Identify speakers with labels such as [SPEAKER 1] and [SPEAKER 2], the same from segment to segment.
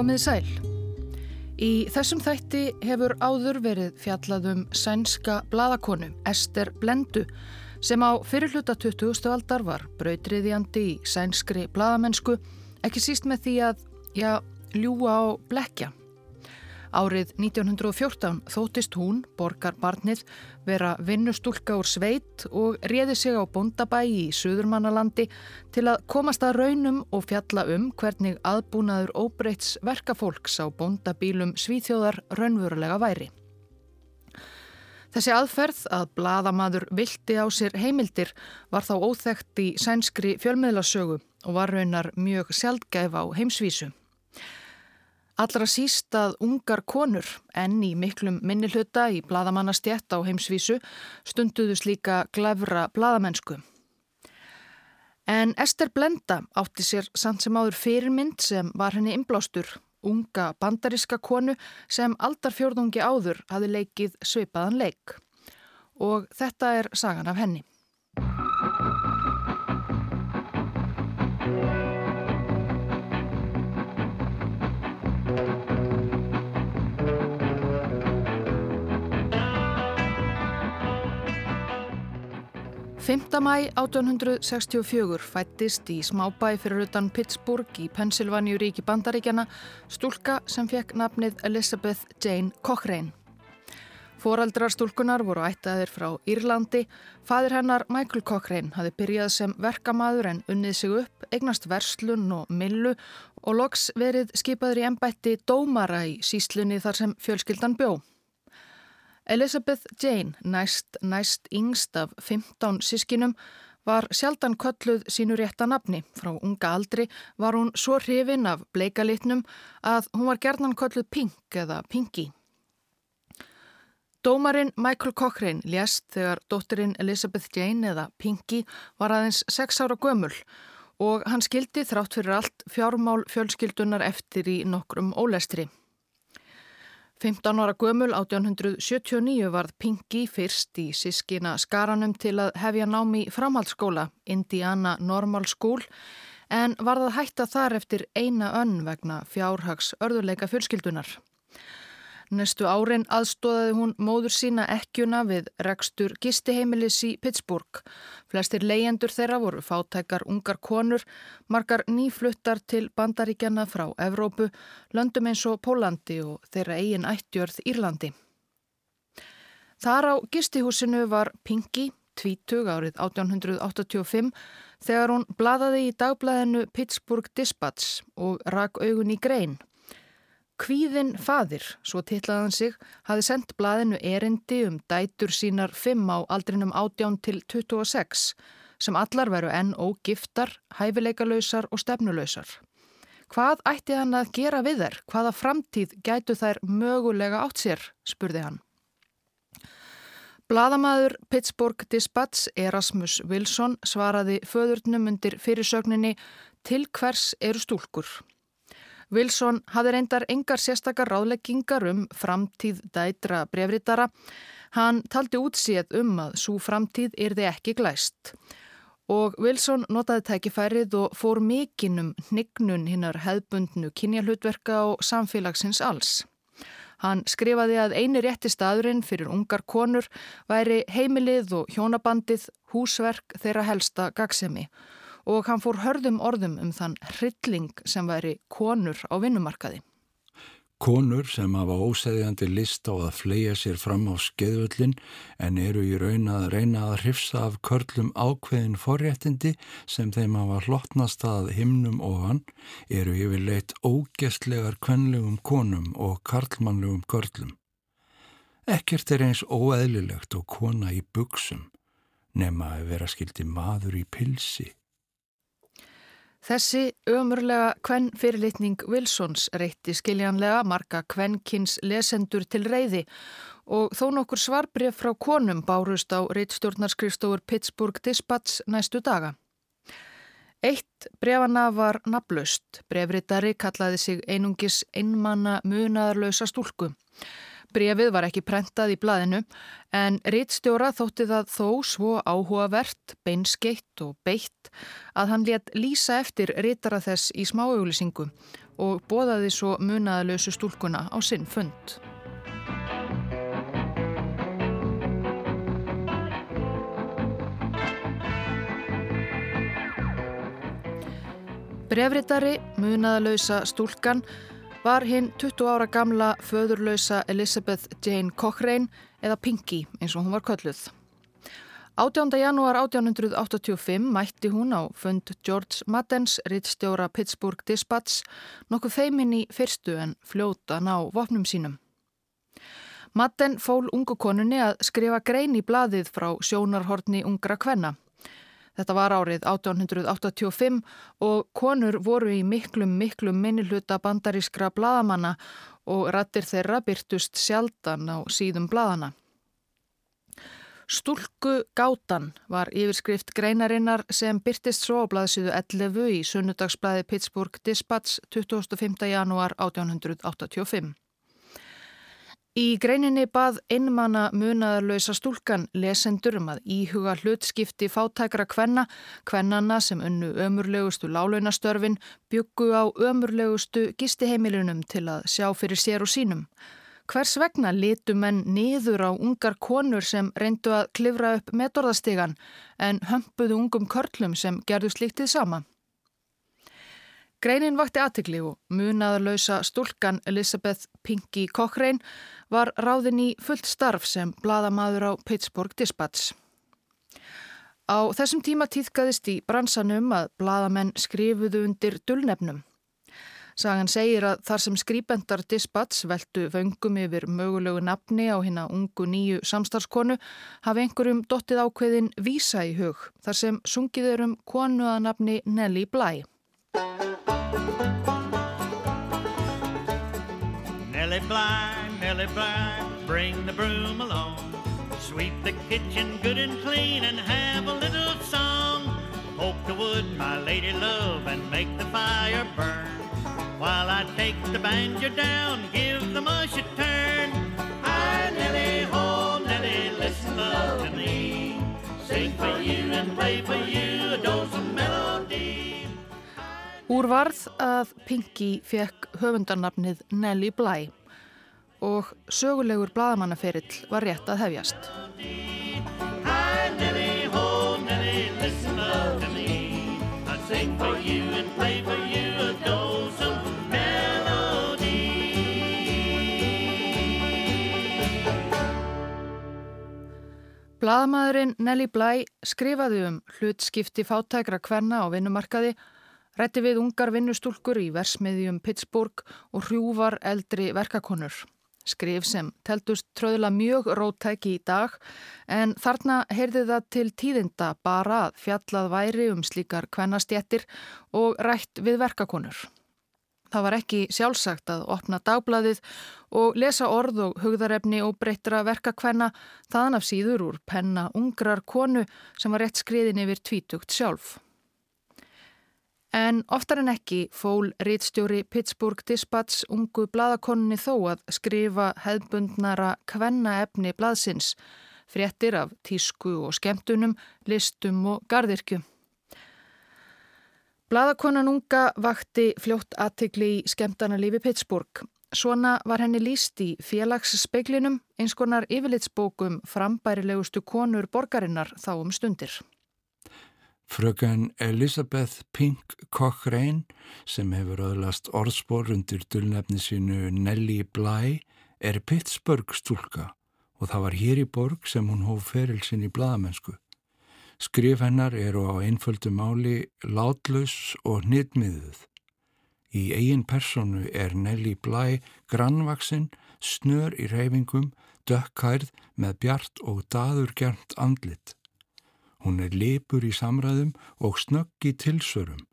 [SPEAKER 1] Komið sæl. Í þessum þætti hefur áður verið fjallaðum sænska bladakonu Ester Blendu sem á fyrirluta 20. aldar var brautriðjandi í sænskri bladamennsku ekki síst með því að, já, ljúa á blekja. Árið 1914 þóttist hún, borgar barnið, vera vinnustúlka úr sveit og réði sig á bondabæi í Suðurmannalandi til að komast að raunum og fjalla um hvernig aðbúnaður óbreyts verkafólks á bondabílum svíþjóðar raunverulega væri. Þessi aðferð að bladamadur vildi á sér heimildir var þá óþekkt í sænskri fjölmiðlasögu og var raunar mjög sjaldgæf á heimsvísu. Allra síst að ungar konur, enn í miklum minnilhuta í bladamannastjett á heimsvísu, stunduðu slíka glefra bladamennsku. En Ester Blenda átti sér samt sem áður fyrirmynd sem var henni inblástur, unga bandariska konu sem aldarfjörðungi áður hafi leikið sveipaðan leik. Og þetta er sagan af henni. 5. mæ 1864 fættist í smábæ fyrir utan Pittsburgh í Pennsylvania ríki bandaríkjana stúlka sem fekk nafnið Elizabeth Jane Cochrane. Fóraldrar stúlkunar voru ættaðir frá Írlandi. Fadir hennar Michael Cochrane hafi byrjað sem verkamaður en unnið sig upp, eignast verslun og millu og loks verið skipaður í ennbætti dómara í síslunni þar sem fjölskyldan bjó. Elizabeth Jane, næst, næst yngst af 15 sískinum, var sjaldan kölluð sínu rétta nafni. Frá unga aldri var hún svo hrifin af bleikalitnum að hún var gerðnan kölluð Pink eða Pinky. Dómarinn Michael Cochrane lést þegar dótturinn Elizabeth Jane eða Pinky var aðeins 6 ára gömul og hann skildi þrátt fyrir allt fjármál fjölskyldunar eftir í nokkrum ólestri. 15 ára gömul 1879 varð Pinky fyrst í sískina skaranum til að hefja námi framhaldsskóla, Indiana Normal School, en varð að hætta þar eftir eina önn vegna fjárhags örðuleika fjölskyldunar. Næstu árin aðstóðaði hún móður sína ekkjuna við rekstur gistiheimilis í Pittsburgh. Flestir leyendur þeirra voru fátækar ungar konur, margar nýfluttar til bandaríkjana frá Evrópu, löndum eins og Pólandi og þeirra eigin ættjörð Írlandi. Þar á gistihúsinu var Pinky, tvítug árið 1885, þegar hún bladaði í dagblæðinu Pittsburgh Dispatch og rak augun í grein. Kvíðin fadir, svo tillaðan sig, hafi sendt blaðinu erindi um dætur sínar 5 á aldrinum 18 til 26 sem allar veru enn ógiftar, hæfileikalöysar og stefnulöysar. Hvað ætti hann að gera við þær? Hvaða framtíð gætu þær mögulega átt sér? spurði hann. Blaðamaður Pittsburgh Dispatch Erasmus Wilson svaraði föðurnum undir fyrirsögninni til hvers eru stúlkur. Wilson hafði reyndar engar sérstakar ráðleggingar um framtíð dætra brefritara. Hann taldi útsíð um að svo framtíð er þið ekki glæst. Og Wilson notaði tækifærið og fór mikinum hnignun hinnar hefbundnu kynjarhlutverka og samfélagsins alls. Hann skrifaði að eini rétti staðurinn fyrir ungar konur væri heimilið og hjónabandið húsverk þeirra helsta gagsemi og hann fór hörðum orðum um þann hrylling sem væri konur á vinnumarkaði.
[SPEAKER 2] Konur sem hafa óseðjandi list á að fleia sér fram á skeðvöllin en eru í raun að reyna að hrifsa af körlum ákveðin forréttindi sem þeim hafa hlottnast að himnum ofan eru yfirleitt ógestlegar kvenlegum konum og karlmannlegum körlum. Ekkert er eins óeðlilegt og kona í buksum nema að vera skildi maður í pilsi.
[SPEAKER 1] Þessi ömurlega kvenn fyrirlitning Wilsons reytti skiljanlega marga kvennkins lesendur til reyði og þó nokkur svarbref frá konum bárust á reittstjórnarskrifstofur Pittsburgh Dispatch næstu daga. Eitt brefana var naflust. Brefritari kallaði sig einungis einmanna munaðarlösa stúlku. Brefið var ekki prentað í blaðinu en rittstjóra þótti það þó svo áhugavert, beinskeitt og beitt að hann let lýsa eftir rittara þess í smáauglisingu og bóðaði svo munaðalösu stúlkuna á sinn fund. Brefritari, munaðalösa stúlkan, var hinn 20 ára gamla föðurlösa Elizabeth Jane Cochrane eða Pinky eins og hún var kölluð. 18. janúar 1885 mætti hún á fund George Maddens, rittstjóra Pittsburgh Dispatch, nokkuð feiminn í fyrstu en fljóta ná vopnum sínum. Madden fól ungu konunni að skrifa grein í bladið frá sjónarhortni ungra kvenna. Þetta var árið 1885 og konur voru í miklum, miklum minnilhuta bandarískra bladamanna og rattir þeirra byrtust sjaldan á síðum bladana. Stúlku gátan var yfirskrift greinarinnar sem byrtist svo á blaðsíðu 11 í sunnudagsblæði Pittsburgh Dispatch 25. janúar 1885. Í greininni bað einmanna munaðarlösa stúlkan lesendur um að íhuga hlutskipti fátækra kvenna, kvennana sem unnu ömurlegustu lálaunastörfin byggu á ömurlegustu gistiheimilunum til að sjá fyrir sér og sínum. Hvers vegna litu menn niður á ungar konur sem reyndu að klifra upp metorðastegan en hömpuðu ungum körlum sem gerðu slíktið sama? Greinin vakti aðtikli og munaðarlösa stúlkan Elizabeth Pinky Cochrane var ráðin í fullt starf sem bladamaður á Pittsburgh Dispatch. Á þessum tíma týðkaðist í bransanum að bladamenn skrifuðu undir dullnefnum. Sagan segir að þar sem skrýpendar Dispatch veldu vöngum yfir mögulegu nafni á hérna ungu nýju samstarskonu hafi einhverjum dottið ákveðin vísa í hug þar sem sungiður um konu að nafni Nelly Bly. Nellie Bly, Nellie Bly, bring the broom along. Sweep the kitchen good and clean and have a little song. Poke the wood, my lady love, and make the fire burn. While I take the banjo down, give the mush a turn. Hi, Nellie, ho, Nellie, listen love to me. Sing for you and play for you a dose of melody. Úr varð að Pinky fekk höfundarnafnið Nellie Bly og sögulegur bladamannaferill var rétt að hefjast. Blaðamæðurinn Nelly Bly skrifaði um hlutskipti fátækra kvenna á vinnumarkaði, rætti við ungar vinnustúlkur í versmiðjum Pittsburgh og hrjúvar eldri verkakonur. Skrif sem teltust tröðla mjög róttæki í dag en þarna heyrði það til tíðinda bara að fjallað væri um slíkar kvennastjettir og rætt við verkakonur. Það var ekki sjálfsagt að opna dagbladið og lesa orð og hugðarefni og breyttra verkakvenna þaðan af síður úr penna ungrar konu sem var rétt skriðin yfir tvítugt sjálf. En oftar en ekki fól rítstjóri Pittsburgh Dispatch ungu bladakonni þó að skrifa hefðbundnara kvennaefni bladsins, fréttir af tísku og skemmtunum, listum og gardirkju. Bladakonan unga vakti fljótt aðtikli í skemmtanalífi Pittsburgh. Svona var henni líst í félagsspeglinum eins konar yfirlitsbókum frambærilegustu konur borgarinnar þá um stundir.
[SPEAKER 2] Fröken Elizabeth Pink Cochrane sem hefur öðlast orðspor undir dullnefni sínu Nelly Bly er Pittsburgh stúlka og það var hér í borg sem hún hóf ferilsinn í bladamennsku. Skrif hennar eru á einföldu máli látlaus og hnitmiðuð. Í eigin personu er Nelly Bly grannvaksinn, snör í reyfingum, dökkærð með bjart og daðurgernt andlit. Hún er lipur í samræðum og snögg í tilsörum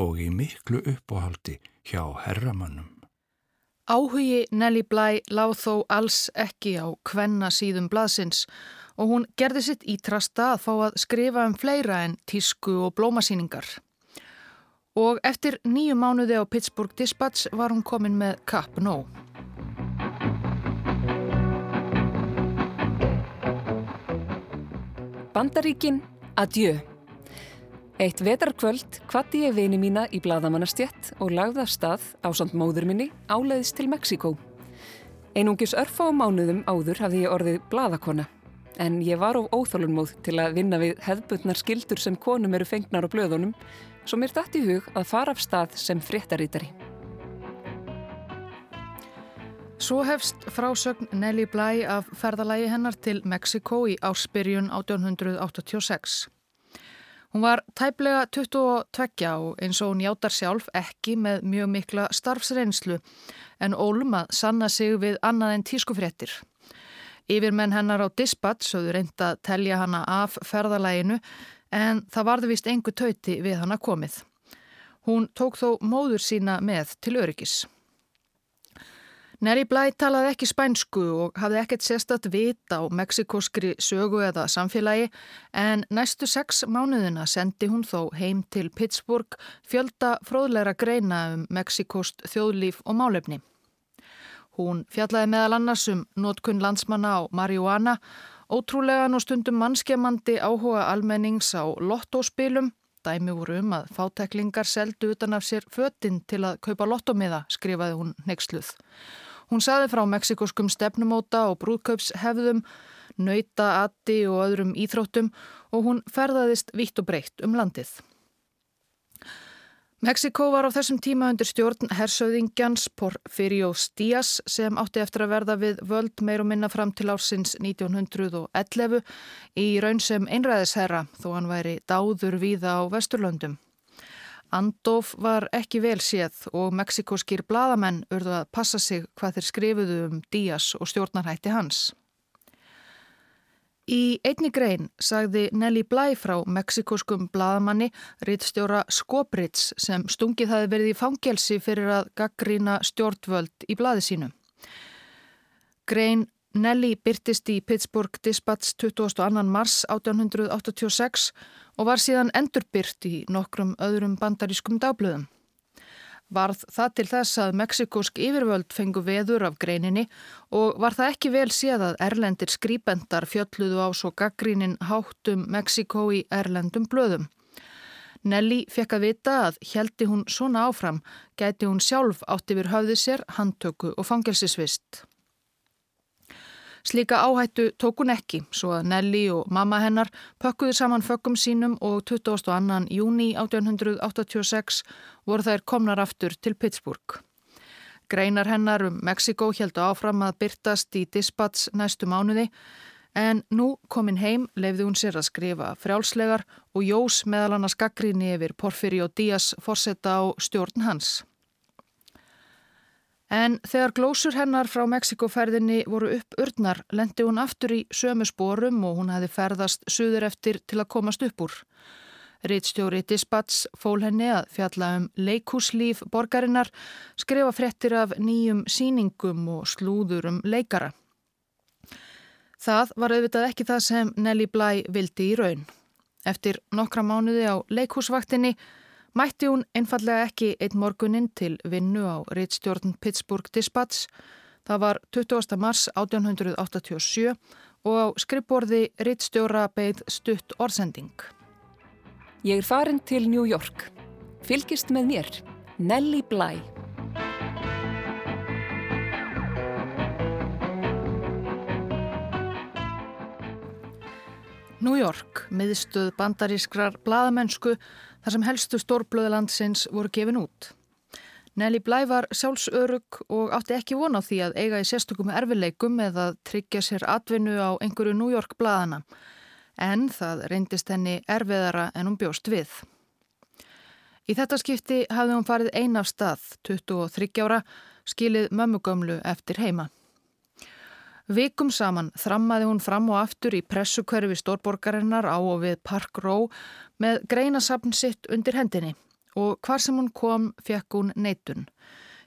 [SPEAKER 2] og í miklu uppáhaldi hjá herramannum.
[SPEAKER 1] Áhugi Nelly Bly láð þó alls ekki á kvenna síðum blaðsins og hún gerði sitt ítrasta að fá að skrifa um fleira en tísku og blómasýningar. Og eftir nýju mánuði á Pittsburgh Dispatch var hún komin með Cap No.
[SPEAKER 3] Bandaríkin, adjö. Eitt vetarkvöld kvatti ég vini mína í bladamannastjett og lagði af stað á samt móður minni áleiðis til Mexiko. Einungis örfa á mánuðum áður hafði ég orðið bladakona en ég var of óþólunmóð til að vinna við hefðbundnar skildur sem konum eru fengnar á blöðunum svo mér dætt í hug að fara af stað sem fréttarítari.
[SPEAKER 1] Svo hefst frásögn Nelly Bly af ferðalagi hennar til Mexiko í áspyrjun 1886. Hún var tæplega 22 og eins og hún játar sjálf ekki með mjög mikla starfsreynslu en ólum að sanna sig við annað en tískufréttir. Yfirmenn hennar á dispatch höfðu reynd að telja hana af ferðalæginu en það varði vist engu tauti við hana komið. Hún tók þó móður sína með til öryggis. Neri Blæ talaði ekki spænsku og hafði ekkert sérstatt vita á mexikoskri sögu eða samfélagi en næstu sex mánuðina sendi hún þó heim til Pittsburgh fjölda fróðleira greina um Mexikost þjóðlíf og málefni. Hún fjallaði meðal annars um notkunn landsmanna á marihuana, ótrúlegan og stundum mannskemandi áhuga almennings á lottóspilum, dæmi voru um að fáteklingar seldu utan af sér fötinn til að kaupa lottómiða, skrifaði hún nexluð. Hún saði frá meksikoskum stefnumóta og brúðkaupshefðum, nöyta, atti og öðrum íþróttum og hún ferðaðist vitt og breytt um landið. Mexiko var á þessum tíma undir stjórn hersauðingjans Porfirios Díaz sem átti eftir að verða við völd meir og minna fram til ársins 1911 í raun sem einræðisherra þó hann væri dáður víða á Vesturlöndum. Andof var ekki vel séð og meksikóskir bladamenn urðu að passa sig hvað þeir skrifuðu um Díaz og stjórnarhætti hans. Í einni grein sagði Nelly Bly frá meksikóskum bladamanni rittstjóra Skobrits sem stungið hafi verið í fangelsi fyrir að gaggrína stjórnvöld í bladi sínu. Grein Nelly byrtist í Pittsburgh Dispatch 22. mars 1886 og var síðan endurbyrt í nokkrum öðrum bandarískum dagblöðum. Varð það til þess að meksikósk yfirvöld fengu veður af greininni og var það ekki vel séð að erlendir skrýpendar fjölluðu á svo gaggrínin háttum Meksikó í erlendum blöðum. Nelly fekk að vita að heldi hún svona áfram, gæti hún sjálf átt yfir höfði sér, handtöku og fangelsisvist. Slíka áhættu tók hún ekki, svo að Nelly og mamma hennar pökkuðu saman fökkum sínum og 22. júni 1886 voru þær komnar aftur til Pittsburgh. Greinar hennar um Mexiko heldu áfram að byrtast í dispats næstu mánuði en nú komin heim leifði hún sér að skrifa frjálslegar og jós meðal hann að skakriðni yfir Porfyri og Díaz forsetta á stjórn hans. En þegar glósur hennar frá Mexikoferðinni voru upp urnar lendi hún aftur í sömu spórum og hún hefði ferðast suður eftir til að komast upp úr. Rittstjóri Dispats fól henni að fjalla um leikúslíf borgarinnar, skrifa frettir af nýjum síningum og slúður um leikara. Það var auðvitað ekki það sem Nelly Bly vildi í raun. Eftir nokkra mánuði á leikúsvaktinni Mætti hún einfallega ekki einn morgunin til vinnu á reittstjórn Pittsburgh Dispatch. Það var 20. mars 1887 og á skrippborði reittstjóra beigð stutt orðsending.
[SPEAKER 3] Ég er farin til New York. Fylgist með mér. Nelly Bly.
[SPEAKER 1] New York, miðstöð bandarískrar bladamennsku þar sem helstu stórblöðlandsins voru gefin út. Nelly Bly var sjálfsörug og átti ekki von á því að eiga í sérstökum erfileikum eða tryggja sér atvinnu á einhverju New York blaðana. En það reyndist henni erfiðara en hún bjóst við. Í þetta skipti hafði hún farið einaf stað, 23 ára, skilið mömmugömlu eftir heima. Vikum saman þrammaði hún fram og aftur í pressukverfi stórborgarinnar á og við Park Row með greinasafn sitt undir hendinni og hvar sem hún kom fekk hún neitun.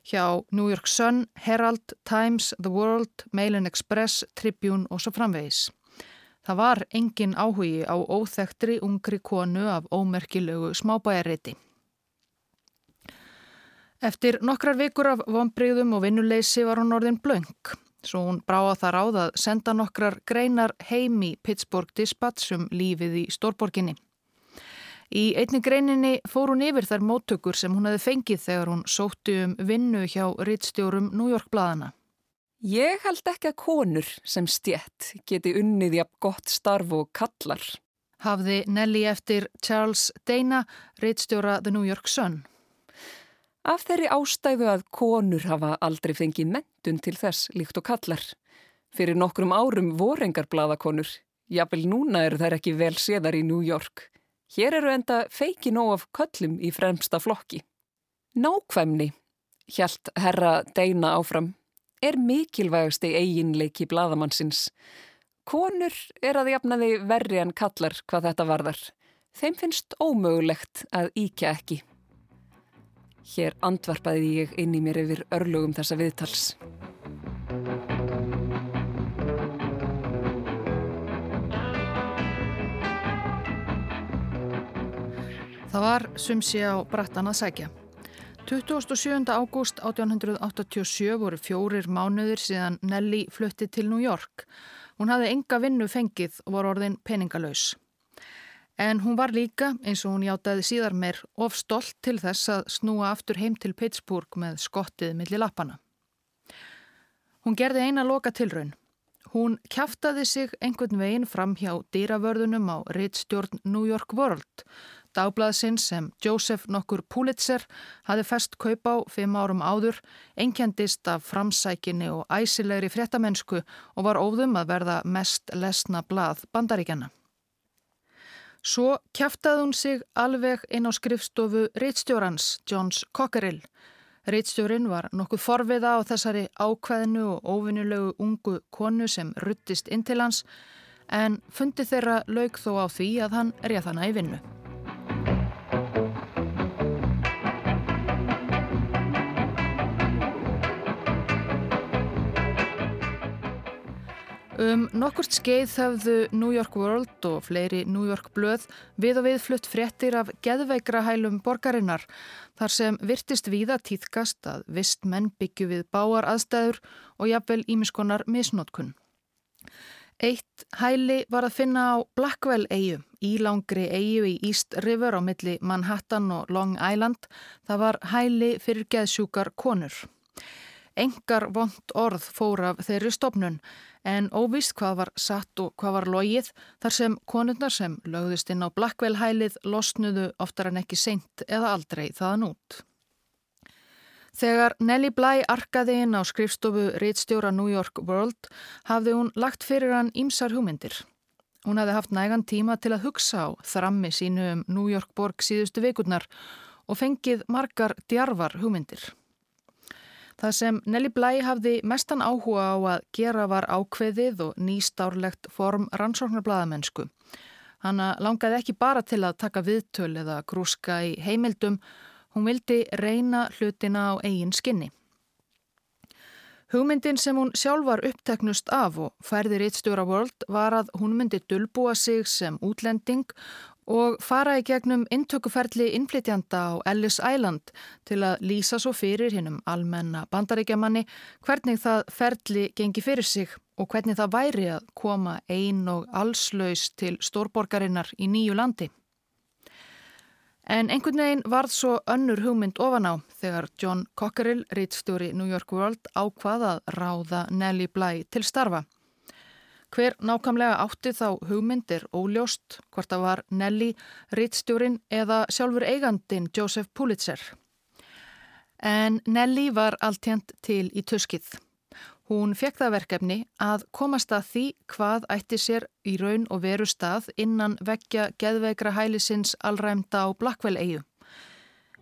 [SPEAKER 1] Hjá New York Sun, Herald, Times, The World, Mail and Express, Tribune og svo framvegis. Það var engin áhugi á óþektri ungri konu af ómerkilögu smábæjarreiti. Eftir nokkrar vikur af vonbreyðum og vinnuleysi var hún orðin blöng svo hún brá að það ráð að senda nokkrar greinar heim í Pittsburgh Dispatch um lífið í stórborginni. Í einni greininni fór hún yfir þær móttökur sem hún hefði fengið þegar hún sótti um vinnu hjá rittstjórum New York bladana.
[SPEAKER 3] Ég held ekki að konur sem stjett geti unnið jafn gott starf og kallar.
[SPEAKER 1] Hafði Nelly eftir Charles Dana, rittstjóra The New York Sun.
[SPEAKER 3] Af þeirri ástæðu að konur hafa aldrei fengið mentun til þess líkt og kallar. Fyrir nokkrum árum vorengar bladakonur. Jafnvel núna eru þær ekki vel séðar í New York. Hér eru enda feiki nóg af köllum í fremsta flokki. Nákvæmni, hjælt herra Deina áfram, er mikilvægasti eiginleiki bladamannsins. Konur er að jafnaði verri en kallar hvað þetta varðar. Þeim finnst ómögulegt að íkja ekki. Hér andvarpaði ég inn í mér yfir örlugum þessa viðtals.
[SPEAKER 1] Það var sumsi á brattan að sækja. 27. ágúst 1887 voru fjórir mánuðir síðan Nelly flutti til New York. Hún hafði enga vinnu fengið og var orðin peningalös. En hún var líka, eins og hún hjátaði síðar meir, of stolt til þess að snúa aftur heim til Pittsburgh með skottið millir lappana. Hún gerði eina loka tilraun. Hún kæftaði sig einhvern veginn fram hjá dýravörðunum á rittstjórn New York World Dagblaðsinn sem Joseph nokkur Pulitzer hafi fest kaup á fimm árum áður, einkjandist af framsækinni og æsilegri fréttamennsku og var óðum að verða mest lesna blað bandaríkjana. Svo kæftaði hún sig alveg inn á skrifstofu Ritstjórans, Johns Cockerill. Ritstjórin var nokkuð forviða á þessari ákveðinu og óvinnulegu ungu konu sem ruttist inn til hans en fundi þeirra laug þó á því að hann réð hana í vinnu. Um nokkurt skeið höfðu New York World og fleiri New York blöð við og við flutt fréttir af geðveikra hælum borgarinnar þar sem virtist víða týðkast að vist menn byggju við báar aðstæður og jafnvel ímiskonar misnótkun. Eitt hæli var að finna á Blackwell eigu, ílangri eigu í East River á milli Manhattan og Long Island. Það var hæli fyrir geðsjúkar konur. Engar vond orð fór af þeirri stopnun en óvist hvað var satt og hvað var logið þar sem konurnar sem lögðist inn á Blackwell hælið losnuðu oftar en ekki seint eða aldrei þaðan út. Þegar Nelly Bly arkaði inn á skrifstofu Ritstjóra New York World hafði hún lagt fyrir hann ímsar hugmyndir. Hún hafði haft nægan tíma til að hugsa á þrammi sínu um New York borg síðustu vikurnar og fengið margar djarvar hugmyndir. Það sem Nelly Bly hafði mestan áhuga á að gera var ákveðið og nýstárlegt form rannsóknarbladamennsku. Hanna langaði ekki bara til að taka viðtöl eða grúska í heimildum, hún vildi reyna hlutina á eigin skinni. Hugmyndin sem hún sjálf var uppteknust af og færði Ritstjóra World var að hún myndi dölbúa sig sem útlending og fara í gegnum intökuferli innflytjanda á Ellis Island til að lýsa svo fyrir hinnum almenna bandaríkjamanni hvernig það ferli gengi fyrir sig og hvernig það væri að koma ein og allslaus til stórborgarinnar í nýju landi. En einhvern veginn varð svo önnur hugmynd ofan á þegar John Cockerill, rítstjóri New York World, ákvað að ráða Nelly Bly til starfa. Hver nákvæmlega átti þá hugmyndir óljóst hvort það var Nelly, rittstjórin eða sjálfur eigandin Joseph Pulitzer. En Nelly var alltjent til í tuskið. Hún fekk það verkefni að komast að því hvað ætti sér í raun og veru stað innan vekja geðveikra hælisins allræmda á Blackwell-eigu.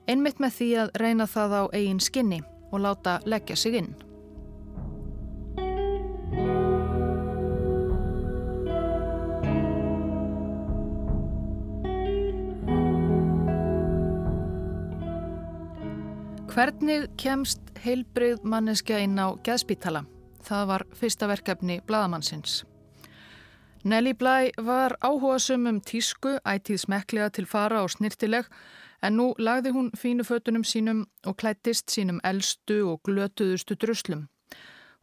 [SPEAKER 1] Einmitt með því að reyna það á eigin skinni og láta leggja sig inn. Hvernig kemst heilbrið manneskja inn á geðspítala? Það var fyrsta verkefni bladamannsins. Nelly Bly var áhuga sum um tísku, ætið smeklega til fara og snirtileg, en nú lagði hún fínu fötunum sínum og klættist sínum eldstu og glötuðustu druslum.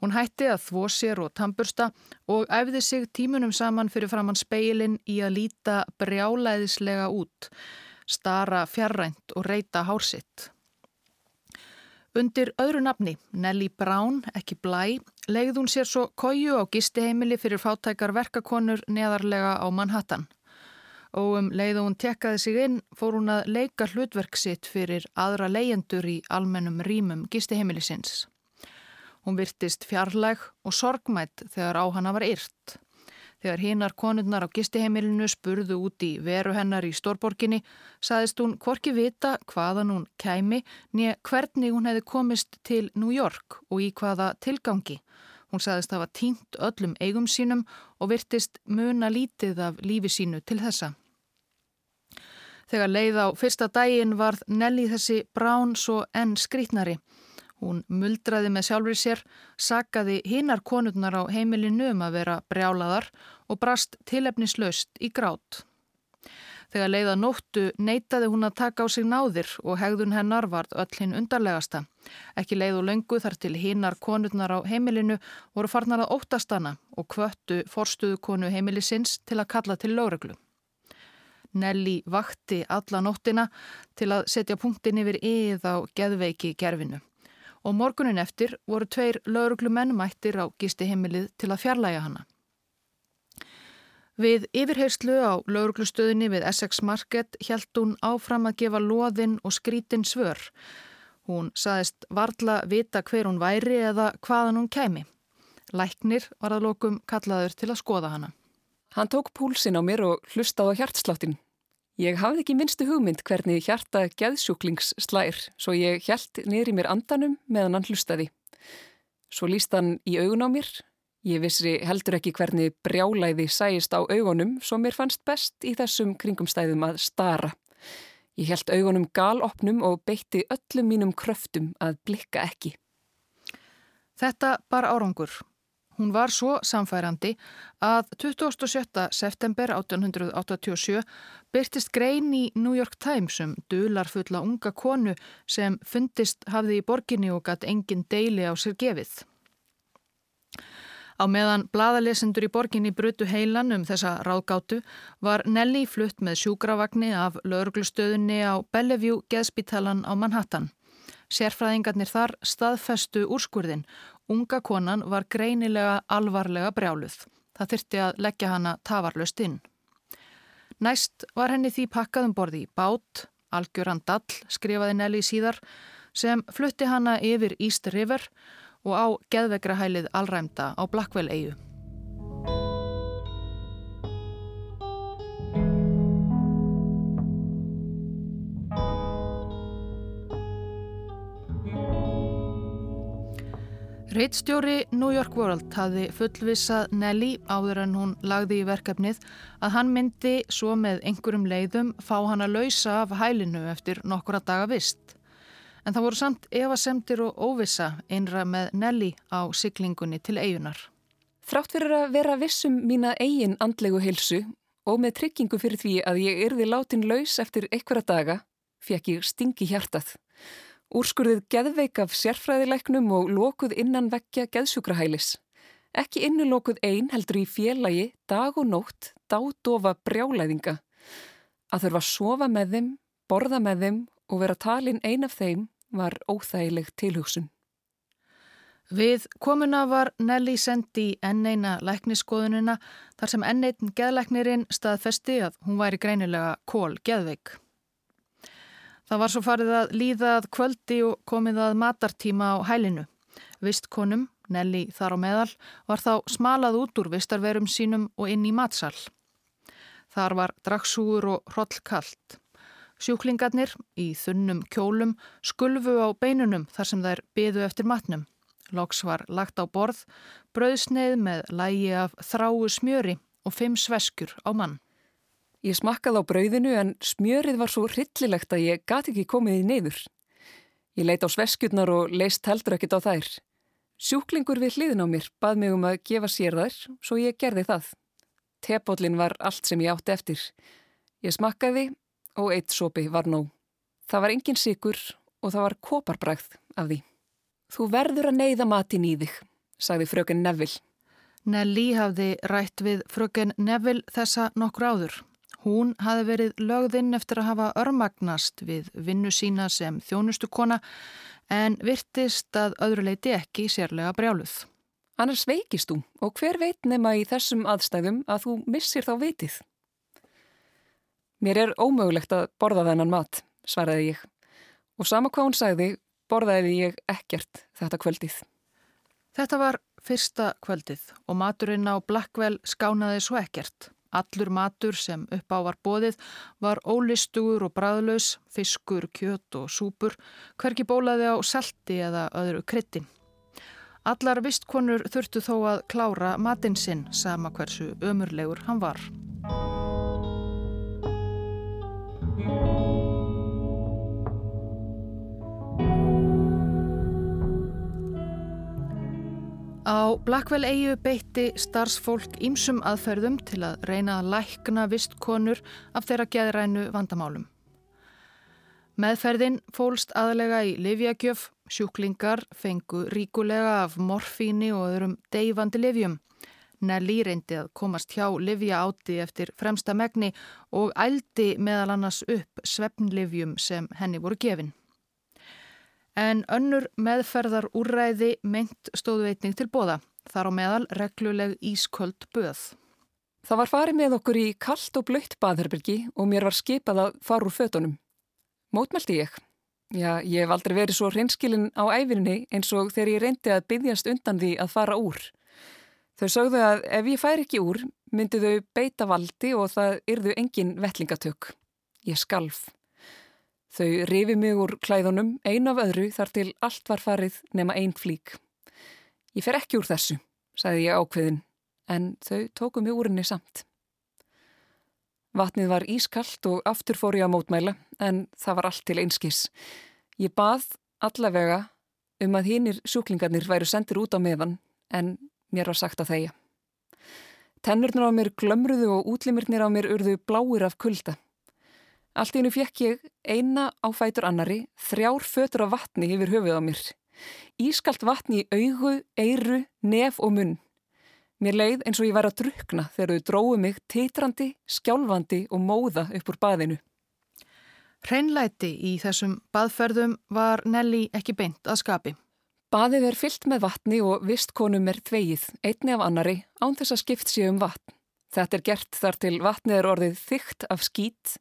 [SPEAKER 1] Hún hætti að þvó sér og tambursta og æfði sig tímunum saman fyrir framann speilin í að líta brjálæðislega út. stara fjarrænt og reyta hársitt. Undir öðru nafni, Nelly Brown, ekki blæ, legði hún sér svo kóju á gistiheimili fyrir fátækar verkakonur neðarlega á Manhattan. Og um leið og hún tekkaði sig inn fór hún að leika hlutverk sitt fyrir aðra leyendur í almennum rýmum gistiheimilisins. Hún virtist fjarlæg og sorgmætt þegar á hana var yrt. Þegar hinnar konurnar á gistiheimilinu spurðu út í veru hennar í stórborginni, saðist hún hvorki vita hvaðan hún kæmi nýja hvernig hún hefði komist til New York og í hvaða tilgangi. Hún saðist hafa tínt öllum eigum sínum og virtist muna lítið af lífi sínu til þessa. Þegar leið á fyrsta daginn varð Nelly þessi brán svo enn skrítnari. Hún muldraði með sjálfur sér, sakaði hinnar konurnar á heimilinu um að vera brjálaðar og brast tilefnislaust í grát. Þegar leiða nóttu neytaði hún að taka á sig náðir og hegðun hennar varð öll hinn undarlegasta. Ekki leið og löngu þar til hinnar konurnar á heimilinu voru farnar að óttastana og kvöttu forstuðu konu heimilisins til að kalla til lögreglu. Nelly vakti alla nóttina til að setja punktin yfir yð á geðveiki gerfinu og morgunin eftir voru tveir lauruglumenn mættir á gisti heimilið til að fjarlæga hana. Við yfirheyslu á lauruglustöðinni við Essex Market held hún áfram að gefa loðinn og skrítin svör. Hún saðist varla vita hver hún væri eða hvaðan hún kæmi. Læknir var að lokum kallaður til að skoða hana.
[SPEAKER 3] Hann tók púlsin á mér og hlustaði á hjartsláttin. Ég hafði ekki minnstu hugmynd hvernig hjarta geðsjúklings slær svo ég hjælt niður í mér andanum meðan hann hlustaði. Svo líst hann í augun á mér. Ég vissi heldur ekki hvernig brjálæði sæist á augunum svo mér fannst best í þessum kringumstæðum að stara. Ég held augunum galopnum og beitti öllum mínum kröftum að blikka ekki.
[SPEAKER 1] Þetta bar árangur. Hún var svo samfærandi að 27. september 1887 byrtist grein í New York Times um dular fulla unga konu sem fundist hafði í borginni og gatt engin deili á sér gefið. Á meðan bladalesendur í borginni brutu heilan um þessa ráðgátu var Nelly flutt með sjúgravagni af lauruglustöðunni á Bellevue geðspítalan á Manhattan. Sérfræðingarnir þar staðfestu úrskurðin Unga konan var greinilega alvarlega brjáluð. Það þyrti að leggja hana tafarlöst inn. Næst var henni því pakkaðum borði í bát, Algjöran Dall skrifaði Nelly síðar, sem flutti hana yfir East River og á geðvegrahælið Alræmda á Blackwell-eigu. Reittstjóri New York World hafði fullvissað Nelly áður en hún lagði í verkefnið að hann myndi svo með einhverjum leiðum fá hann að lausa af hælinu eftir nokkura daga vist. En það voru samt evasemtir og óvissa einra með Nelly á siglingunni til eigunar.
[SPEAKER 3] Þrátt fyrir að vera vissum mína eigin andlegu hilsu og með tryggingu fyrir því að ég yrði látin laus eftir einhverja daga, fekk ég stingi hjartað. Úrskurðið geðveik af sérfræðileiknum og lokuð innan vekja geðsjúkrahælis. Ekki innulokuð einn heldur í félagi dag og nótt dátofa brjálæðinga. Að þurfa að sofa með þeim, borða með þeim og vera talin ein af þeim var óþægileg tilhugsun.
[SPEAKER 1] Við komuna var Nelly sendi enn eina lækniskoðunina þar sem enn einn geðlæknirinn staðfesti að hún væri greinilega kól geðveik. Það var svo farið að líðað kvöldi og komið að matartíma á hælinu. Vistkonum, Nelly þar á meðal, var þá smalað út úr vistarverum sínum og inn í matsal. Þar var draksúur og hrollkallt. Sjúklingarnir í þunnum kjólum skulfu á beinunum þar sem þær byðu eftir matnum. Loks var lagt á borð, brauðsneið með lægi af þráu smjöri og fimm sveskur á mann.
[SPEAKER 3] Ég smakkaði á brauðinu en smjörið var svo hryllilegt að ég gati ekki komið í neyður. Ég leita á sveskjurnar og leist heldur ekkit á þær. Sjúklingur við hliðin á mér bað mig um að gefa sér þær, svo ég gerði það. Tepóllin var allt sem ég átti eftir. Ég smakkaði og eitt sopi var nóg. Það var engin sigur og það var koparbræð af því. Þú verður að neyða matin í þig, sagði fröken Neville.
[SPEAKER 1] Nelly hafði rætt við fröken Neville þessa nokkur áður. Hún hafi verið lögðinn eftir að hafa örmagnast við vinnu sína sem þjónustukona en virtist að öðruleiti ekki sérlega brjáluð.
[SPEAKER 3] Annars veikist þú og hver veit nema í þessum aðstæðum að þú missir þá vitið? Mér er ómögulegt að borða þennan mat, svaraði ég. Og sama hvað hún sagði, borðaði ég ekkert þetta kvöldið.
[SPEAKER 1] Þetta var fyrsta kvöldið og maturinn á Blackwell skánaði svo ekkert. Allur matur sem upp á var bóðið var ólistugur og bræðlaus, fiskur, kjött og súpur, hverki bólaði á selti eða öðru kryttin. Allar vistkonur þurftu þó að klára matinn sinn sama hversu ömurlegur hann var. Á Blackwell eigu beitti starfsfólk ímsum aðferðum til að reyna að lækna vistkonur af þeirra geðrænu vandamálum. Meðferðin fólst aðlega í livjagjöf, sjúklingar fengu ríkulega af morfíni og öðrum deyfandi livjum. Nelly reyndi að komast hjá livja áti eftir fremsta megni og ældi meðal annars upp svefnlivjum sem henni voru gefin en önnur meðferðar úrræði meint stóðu eitning til bóða, þar á meðal regluleg ísköld böð.
[SPEAKER 3] Það var farið með okkur í kallt og blöytt baðherbyrgi og mér var skipað að fara úr fötunum. Mótmælti ég. Já, ég hef aldrei verið svo hreinskilin á æfinni eins og þegar ég reyndi að byggjast undan því að fara úr. Þau sögðu að ef ég fær ekki úr, myndi þau beita valdi og það yrðu engin vettlingatök. Ég skalf. Þau rifi mig úr klæðunum ein af öðru þar til allt var farið nema einn flík. Ég fer ekki úr þessu, sagði ég ákveðin, en þau tóku mig úr henni samt. Vatnið var ískallt og aftur fór ég að mótmæla, en það var allt til einskis. Ég bað allavega um að hinnir sjúklingarnir væru sendir út á meðan, en mér var sagt að þeia. Tennurnar á mér glömruðu og útlimirnir á mér urðu bláir af kulda. Allt í hennu fekk ég eina á fætur annari, þrjár fötur af vatni yfir höfuð á mér. Ískalt vatni í augu, eiru, nef og munn. Mér leið eins og ég væri að drukna þegar þau dróðu mig titrandi, skjálfandi og móða upp úr baðinu.
[SPEAKER 1] Hreinlæti í þessum baðferðum var Nelly ekki beint að skapi.
[SPEAKER 3] Baðið er fyllt með vatni og vistkonum er þvegið, einni af annari, án þess að skipt sé um vatn. Þetta er gert þar til vatnið er orðið þygt af skít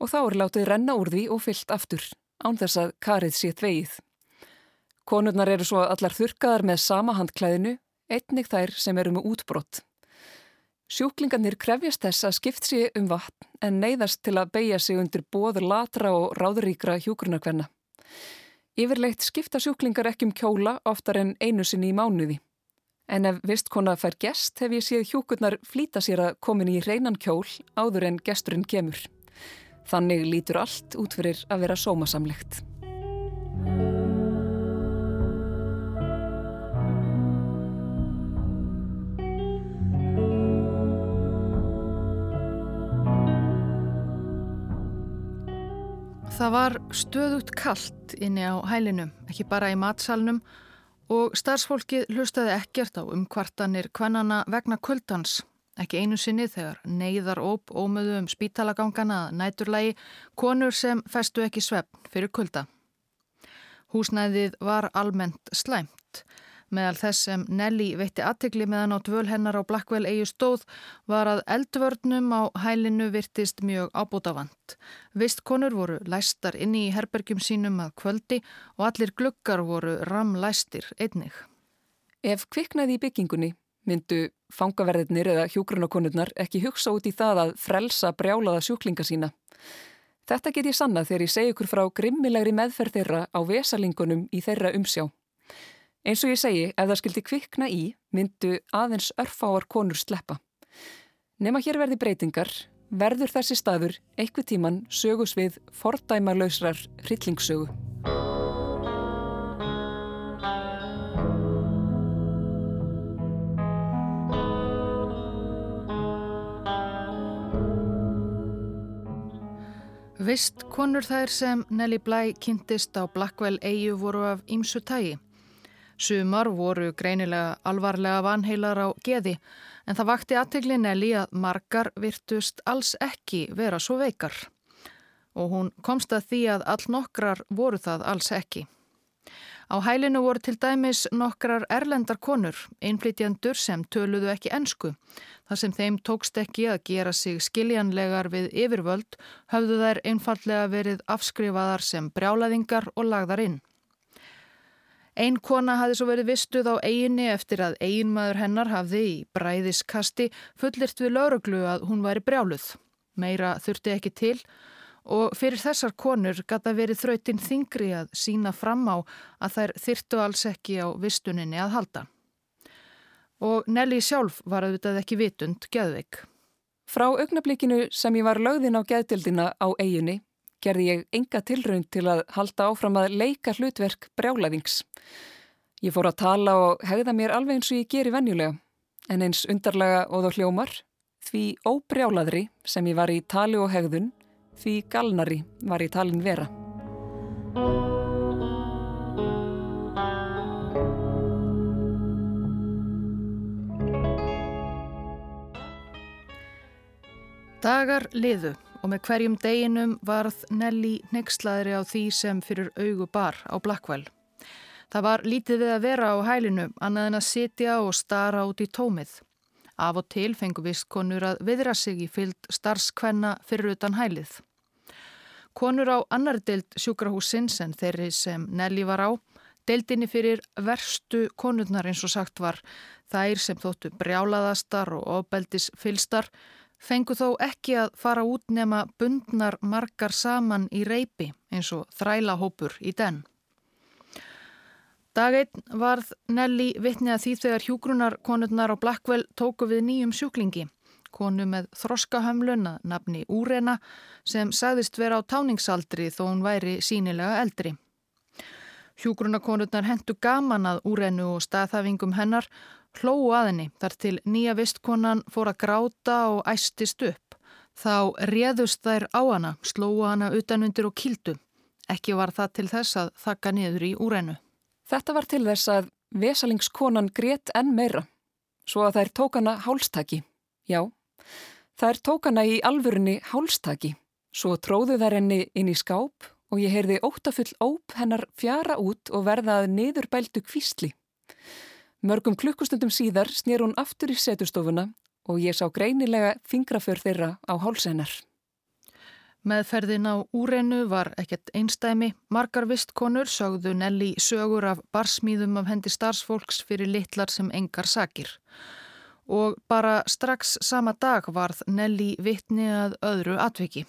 [SPEAKER 3] og þá er látið renna úr því og fyllt aftur, án þess að karið sé tvegið. Konurnar eru svo allar þurkaðar með sama handklæðinu, einnig þær sem eru með útbrott. Sjúklingarnir krefjast þess að skipt sé um vatn en neyðast til að beigja sig undir bóður latra og ráðuríkra hjúgrunarkvenna. Yfirleitt skipta sjúklingar ekki um kjóla oftar en einu sinni í mánuði. En ef vistkona fær gest hef ég séð hjúkurnar flýta sér að komin í reynan kjól áður en gesturinn kemur. Þannig lítur allt út fyrir að vera sómasamlegt.
[SPEAKER 1] Það var stöðugt kallt inni á hælinu, ekki bara í matsalnum og starfsfólkið hlustaði ekkert á umkvartanir kvennana vegna kuldans. Ekki einu sinni þegar neyðar óp ómöðu um spítalagangana að næturlægi konur sem festu ekki svefn fyrir kulda. Húsnæðið var almennt slæmt. Meðal þess sem Nelly veitti aðtegli meðan á dvöl hennar á Blackwell eigi stóð var að eldvörnum á hælinu virtist mjög ábútafant. Vistkonur voru læstar inni í herbergjum sínum að kvöldi og allir glukkar voru ramlæstir einnig.
[SPEAKER 3] Ef kviknaði í byggingunni myndu fangaverðirnir eða hjúgrunakonurnar ekki hugsa út í það að frelsa brjálaða sjúklinga sína. Þetta get ég sanna þegar ég segi ykkur frá grimmilegri meðferð þeirra á vesalingunum í þeirra umsjá. Eins og ég segi, ef það skildi kvikna í, myndu aðeins örfáar konur sleppa. Nefna hér verði breytingar, verður þessi staður eitthvað tíman sögus við fordæma lausrar hryllingsögu.
[SPEAKER 1] Vist konur þær sem Nelly Bly kynntist á Blackwell eigu voru af ímsu tægi. Sumar voru greinilega alvarlega vanheilar á geði en það vakti aðtegli Nelly að margar virtust alls ekki vera svo veikar og hún komst að því að all nokkrar voru það alls ekki. Á hælinu voru til dæmis nokkrar erlendar konur, einflýtjandur sem töluðu ekki ensku. Þar sem þeim tókst ekki að gera sig skiljanlegar við yfirvöld höfðu þær einfallega verið afskrifaðar sem brjálaðingar og lagðar inn. Einn kona hafði svo verið vistuð á eiginni eftir að eiginmaður hennar hafði í bræðiskasti fullirt við lauruglu að hún væri brjáluð. Meira þurfti ekki til og fyrir þessar konur gata verið þrautinn þingri að sína fram á að þær þyrtu alls ekki á vistuninni að halda. Og Nelly sjálf var auðvitað ekki vitund geðveik.
[SPEAKER 3] Frá augnablikinu sem ég var lögðin á geðdildina á eiginni gerði ég enga tilraun til að halda áfram að leika hlutverk brjálæðings. Ég fór að tala og hegða mér alveg eins og ég geri venjulega, en eins undarlega og þá hljómar, því óbrjálaðri sem ég var í tali og hegðun, því galnari var í talin vera.
[SPEAKER 1] Dagar liðu og með hverjum deginum varð Nelly nexlaðri á því sem fyrir augu bar á Blackwell. Það var lítið við að vera á hælinu annað en að sitja og stara út í tómið. Af og til fengu vist konur að viðra sig í fyllt starfskvenna fyrir utan hælið. Konur á annar deild sjúkrahúsins en þeirri sem Nelly var á, deildinni fyrir verstu konurnar eins og sagt var, þær sem þóttu brjálaðastar og ofbeldis fylstar, fengu þó ekki að fara út nema bundnar margar saman í reypi eins og þrælahópur í den. Daginn varð Nelly vittni að því þegar hjúgrunarkonurnar á Blackwell tóku við nýjum sjúklingi, konu með þroskahömlun að nafni Úrena sem sagðist vera á táningsaldri þó hún væri sínilega eldri. Hjúgrunarkonurnar hendu gaman að Úrenu og staðhafingum hennar hlóu að henni þar til nýja vistkonan fór að gráta og æstist upp. Þá réðust þær á hana, slóu hana utanundir og kildu. Ekki var það til þess að þakka niður í úrænu.
[SPEAKER 3] Þetta var til þess að vesalingskonan grétt enn meira, svo að þær tók hana hálstaki. Já, þær tók hana í alvörunni hálstaki. Svo tróðu þær henni inn í skáp og ég heyrði ótafull óp hennar fjara út og verðað niðurbældu kvísli. Mörgum klukkustundum síðar snýr hún aftur í setustofuna og ég sá greinilega fingraför þeirra á hálsennar.
[SPEAKER 1] Meðferðin á úrenu var ekkert einstæmi. Margar vistkonur sögðu Nelly sögur af barsmýðum af hendi starfsfólks fyrir litlar sem engar sakir. Og bara strax sama dag varð Nelly vittni að öðru atviki.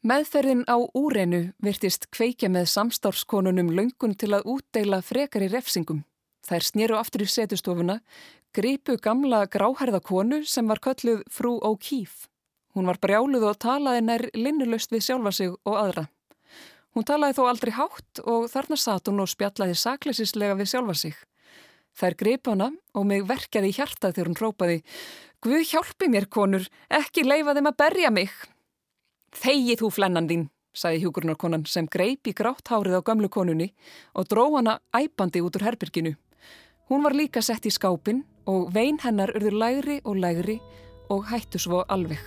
[SPEAKER 3] Meðferðin á úrenu virtist kveikja með samstárskonunum löngun til að útdeila frekari refsingum. Þær snýru aftur í setustofuna, gripu gamla gráherða konu sem var kölluð frú O'Keefe. Hún var brjáluð og talaði nær linnulöst við sjálfa sig og aðra. Hún talaði þó aldrei hátt og þarna satt hún og spjallaði sakleisislega við sjálfa sig. Þær gripa hana og mig verkjaði í hjarta þegar hún rópaði Guð hjálpi mér konur, ekki leifa þeim að berja mig. Þegi þú flennan þín, sagði hjúgrunarkonan sem greip í grátt hárið á gamlu konunni og dró hana æpandi út úr herbyrginu. Hún var líka sett í skápin og vein hennar urður lægri og lægri og hættu svo alveg.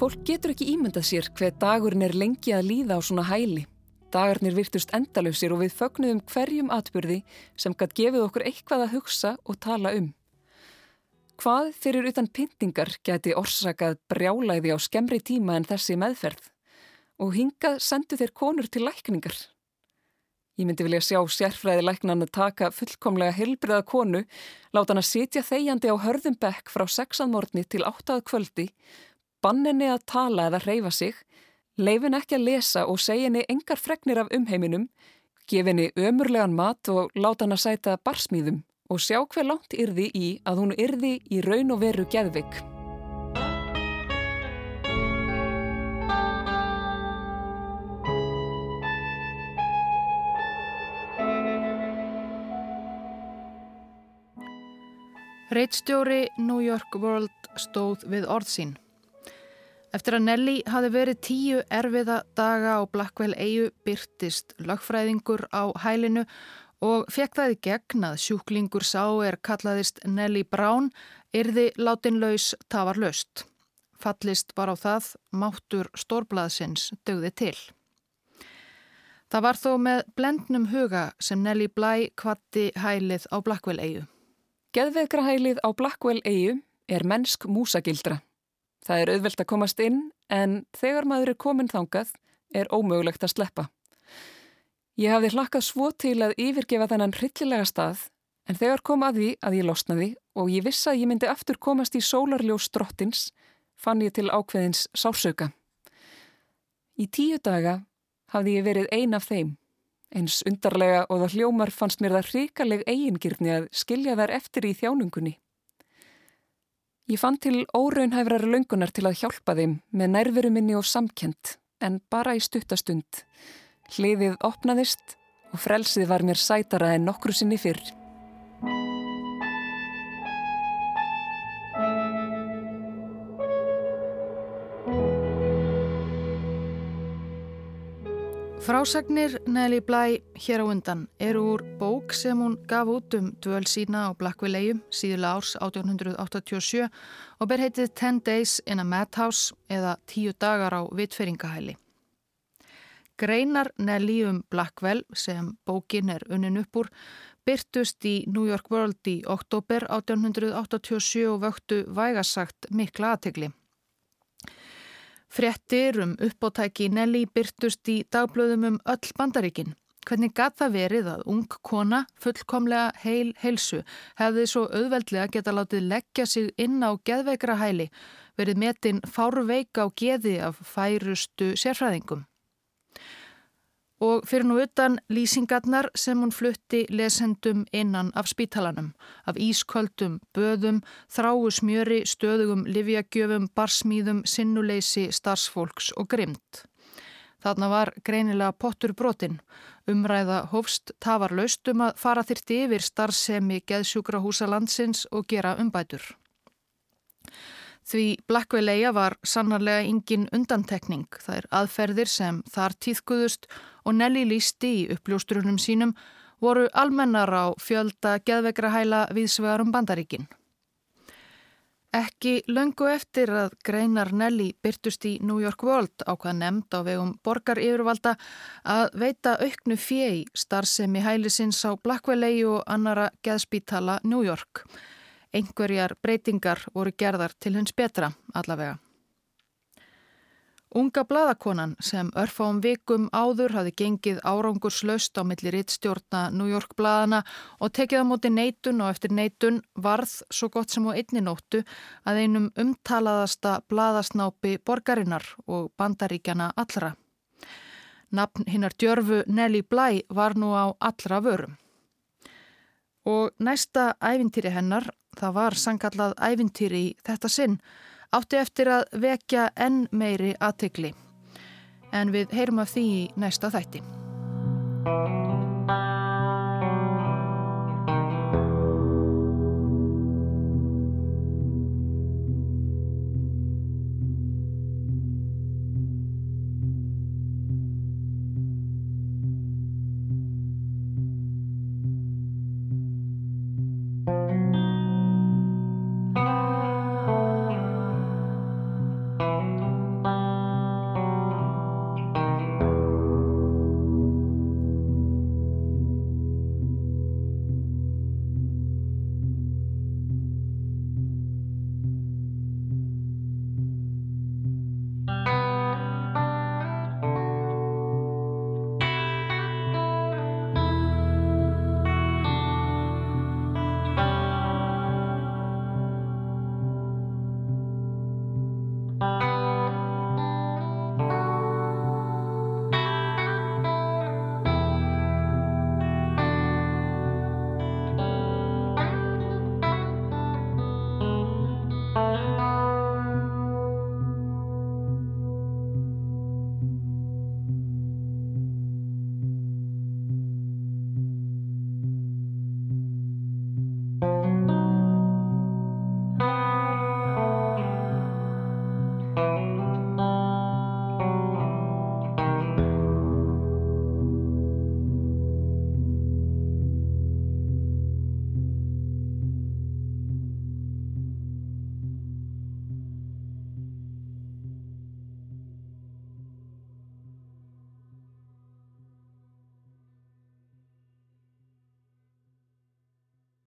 [SPEAKER 3] Fólk getur ekki ímyndað sér hver dagurinn er lengi að líða á svona hæli. Dagarnir virtust endalöfsir og við fögnuðum hverjum atbyrði sem gætt gefið okkur eitthvað að hugsa og tala um. Hvað fyrir utan pyntingar geti orsakað brjálæði á skemmri tíma en þessi meðferð og hingað sendu þeir konur til lækningar. Ég myndi vilja sjá sérfræði læknan að taka fullkomlega helbriða konu, láta hann að sitja þegjandi á hörðum bekk frá sexanmórni til áttað kvöldi, banninni að tala eða reyfa sig, leifin ekki að lesa og segja henni engar fregnir af umheiminum, gefinni ömurlegan mat og láta hann að sæta barsmýðum og sjá hver langt yrði í að hún yrði í raun og veru geðvig.
[SPEAKER 1] Reitstjóri New York World stóð við orðsín. Eftir að Nelly hafi verið tíu erfiða daga á Blackwell eigu byrtist lögfræðingur á hælinu og fekk það í gegn að sjúklingur sá er kallaðist Nelly Brown yrði látinlaus tafar löst. Fallist var á það, máttur stórblaðsins dögði til. Það var þó með blendnum huga sem Nelly Bly kvatti hælið á Blackwell eigu.
[SPEAKER 3] Geðvegrahælið á Blackwell eigu er mennsk músagildra. Það er auðvelt að komast inn en þegar maður er komin þangað er ómögulegt að sleppa. Ég hafði hlakkað svo til að yfirgefa þennan hryllilega stað en þegar kom að því að ég losnaði og ég vissi að ég myndi aftur komast í sólarljós drottins fann ég til ákveðins sásauka. Í tíu daga hafði ég verið ein af þeim Eins undarlega og það hljómar fannst mér það hrikaleg eigingirni að skilja þær eftir í þjánungunni. Ég fann til óraunhæfrar löngunar til að hjálpa þeim með nærveru minni og samkjönd, en bara í stuttastund. Hliðið opnaðist og frelsið var mér sætara en nokkru sinni fyrr.
[SPEAKER 1] Frásagnir Nelly Bly hér á undan eru úr bók sem hún gaf út um dvöl sína á Blackville-eiu síðulega árs 1887 og ber heitið 10 Days in a Madhouse eða 10 dagar á vitfeyringahæli. Greinar Nelly um Blackwell sem bókin er unnin upp úr byrtust í New York World í oktober 1887 og vöktu vægasagt mikla aðtegli. Frettir um uppóttæki Nelly byrtust í dagblöðum um öll bandaríkin. Hvernig gaf það verið að ung kona, fullkomlega heil heilsu, hefði svo auðveldlega geta látið leggja sig inn á geðveikra hæli, verið metin fárveik á geði af færustu sérfræðingum og fyrir nú utan lýsingarnar sem hún flutti lesendum innan af spítalanum, af ísköldum, böðum, þráu smjöri, stöðugum, livjagjöfum, barsmýðum, sinnuleysi, starfsfólks og grymt. Þarna var greinilega pottur brotin, umræða hófst tafarlaust um að fara þyrti yfir starfsemi geðsjúkrahúsa landsins og gera umbætur. Því Blackville-eia var sannarlega engin undantekning. Það er aðferðir sem þar týðkuðust og Nelly lísti í uppljóstrunum sínum voru almennar á fjölda geðvegra hæla viðsvegarum bandaríkin. Ekki löngu eftir að greinar Nelly byrtust í New York World á hvað nefnd á vegum borgar yfirvalda að veita auknu fjei starfsemi hælisins á Blackville-eia og annara geðspítala New York einhverjar breytingar voru gerðar til hins betra allavega. Unga bladakonan sem örfáum vikum áður hafi gengið árangurslaust á milli rittstjórna New York bladana og tekið á móti neitun og eftir neitun varð svo gott sem á einni nóttu að einum umtalaðasta bladasnápi borgarinnar og bandaríkjana allra. Nafn hinnar djörfu Nelly Bly var nú á allra vörum. Og næsta ævintýri hennar það var sangallað ævintýri í þetta sinn, átti eftir að vekja enn meiri aðtegli. En við heyrum af því í næsta þætti.